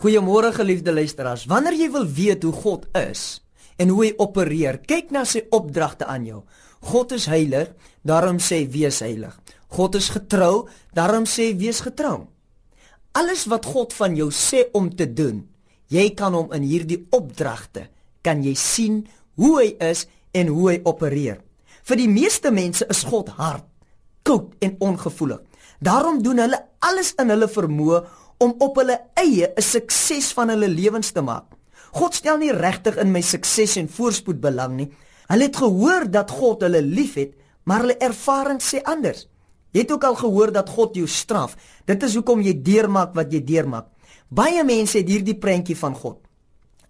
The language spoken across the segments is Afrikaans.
Goeiemôre geliefde luisteraars. Wanneer jy wil weet hoe God is en hoe hy opereer, kyk na sy opdragte aan jou. God is heilig, daarom sê wees heilig. God is getrou, daarom sê wees getrou. Alles wat God van jou sê om te doen, jy kan hom in hierdie opdragte kan jy sien hoe hy is en hoe hy opereer. Vir die meeste mense is God hard, koud en ongevoelig. Daarom doen hulle alles in hulle vermoë om op hulle eie 'n sukses van hulle lewens te maak. God stel nie regtig in my sukses en voorspoed belang nie. Hulle het gehoor dat God hulle liefhet, maar hulle ervaring sê anders. Jy het ook al gehoor dat God jou straf. Dit is hoekom jy deurmaak wat jy deurmaak. Baie mense het hierdie prentjie van God.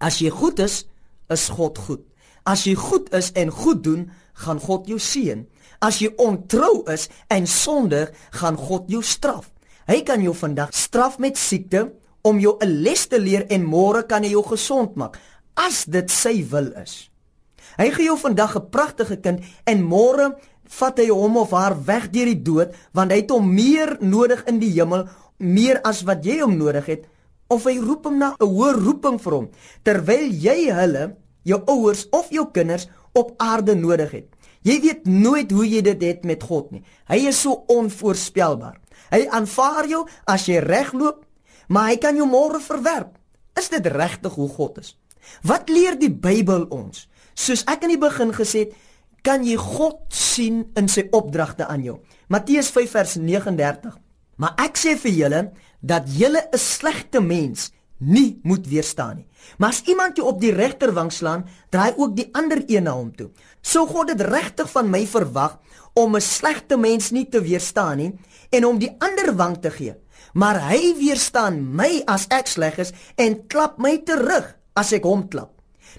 As jy goed is, is God goed. As jy goed is en goed doen, gaan God jou seën. As jy ontrou is en sondig, gaan God jou straf. Hy kan jou vandag straf met siekte om jou 'n les te leer en môre kan hy jou gesond maak as dit sy wil is. Hy gee jou vandag 'n pragtige kind en môre vat hy hom of haar weg deur die dood want hy het hom meer nodig in die hemel meer as wat jy hom nodig het of hy roep hom na 'n hoër roeping vir hom terwyl jy hulle jou ouers of jou kinders op aarde nodig het. Jy weet nooit hoe jy dit het met God nie. Hy is so onvoorspelbaar. Hy aanvaar jou as jy regloop, maar hy kan jou môre verwerp. Is dit regtig hoe God is? Wat leer die Bybel ons? Soos ek in die begin gesê het, kan jy God sien in sy opdragte aan jou. Matteus 5 vers 39. Maar ek sê vir julle dat julle 'n slegte mens nie moet weerstaan nie. Maar as iemand jou op die regterwang slaan, draai ook die ander een na hom toe. Sou God dit regtig van my verwag om 'n slegte mens nie te weerstaan nie en om die ander wang te gee. Maar hy weerstaan my as ek sleg is en klap my terug as ek hom klap.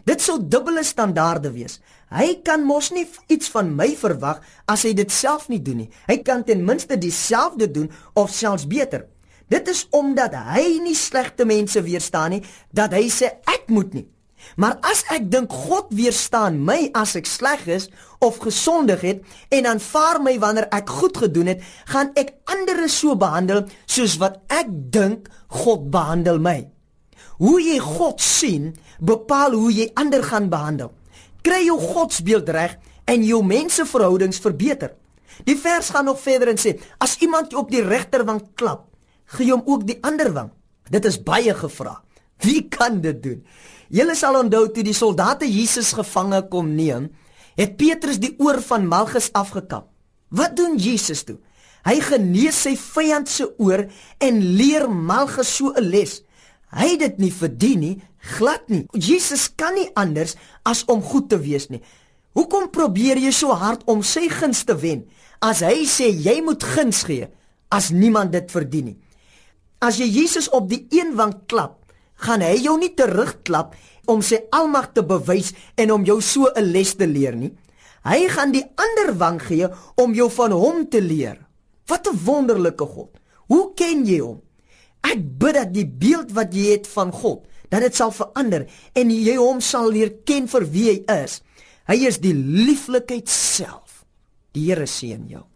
Dit sou dubbele standaarde wees. Hy kan mos nie iets van my verwag as hy dit self nie doen nie. Hy kan ten minste dieselfde doen of selfs beter. Dit is omdat hy nie slegte mense weerstaan nie dat hy sê ek moet nie. Maar as ek dink God weerstaan my as ek sleg is of gesondig het en aanvaar my wanneer ek goed gedoen het, gaan ek ander so behandel soos wat ek dink God behandel my. Hoe jy God sien, bepaal hoe jy ander gaan behandel. Kry jou godsbeeld reg en jou menseverhoudings verbeter. Die vers gaan nog verder en sê: As iemand jou op die regterwang klap, gee hom ook die ander wang. Dit is baie gevra. Wie kan dit doen? Julle sal onthou toe die soldate Jesus gevange kom neem, het Petrus die oor van Malchus afgekap. Wat doen Jesus toe? Hy genees sy vyand se oor en leer Malchus so 'n les. Hy het dit nie verdien nie, glad nie. Jesus kan nie anders as om goed te wees nie. Hoekom probeer jy so hard om sy guns te wen as hy sê jy moet guns gee as niemand dit verdien nie? As jy Jesus op die een wang klap, gaan hy jou nie terugklap om sy almag te bewys en om jou so 'n les te leer nie. Hy gaan die ander wang gee om jou van hom te leer. Wat 'n wonderlike God. Hoe ken jy hom? Ek bid dat die beeld wat jy het van God, dat dit sal verander en jy hom sal leer ken vir wie hy is. Hy is die lieflikheid self. Die Here seën jou.